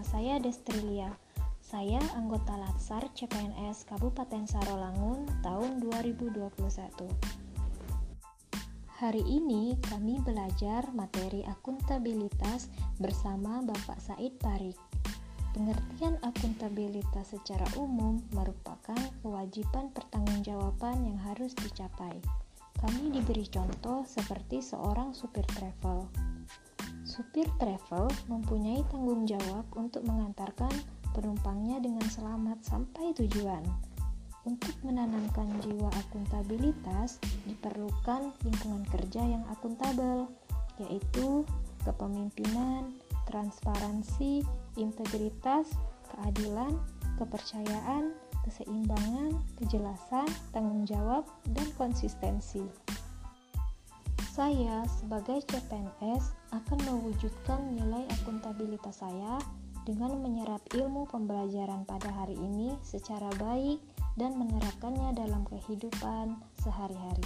saya Destrilia. Saya anggota Latsar CPNS Kabupaten Sarolangun tahun 2021. Hari ini kami belajar materi akuntabilitas bersama Bapak Said Parik. Pengertian akuntabilitas secara umum merupakan kewajiban pertanggungjawaban yang harus dicapai. Kami diberi contoh seperti seorang supir travel. Supir travel mempunyai tanggung jawab untuk mengantarkan penumpangnya dengan selamat sampai tujuan. Untuk menanamkan jiwa akuntabilitas, diperlukan lingkungan kerja yang akuntabel, yaitu kepemimpinan, transparansi, integritas, keadilan, kepercayaan, keseimbangan, kejelasan, tanggung jawab, dan konsistensi. Saya sebagai CPNS akan mewujudkan nilai akuntabilitas saya dengan menyerap ilmu pembelajaran pada hari ini secara baik dan menerapkannya dalam kehidupan sehari-hari.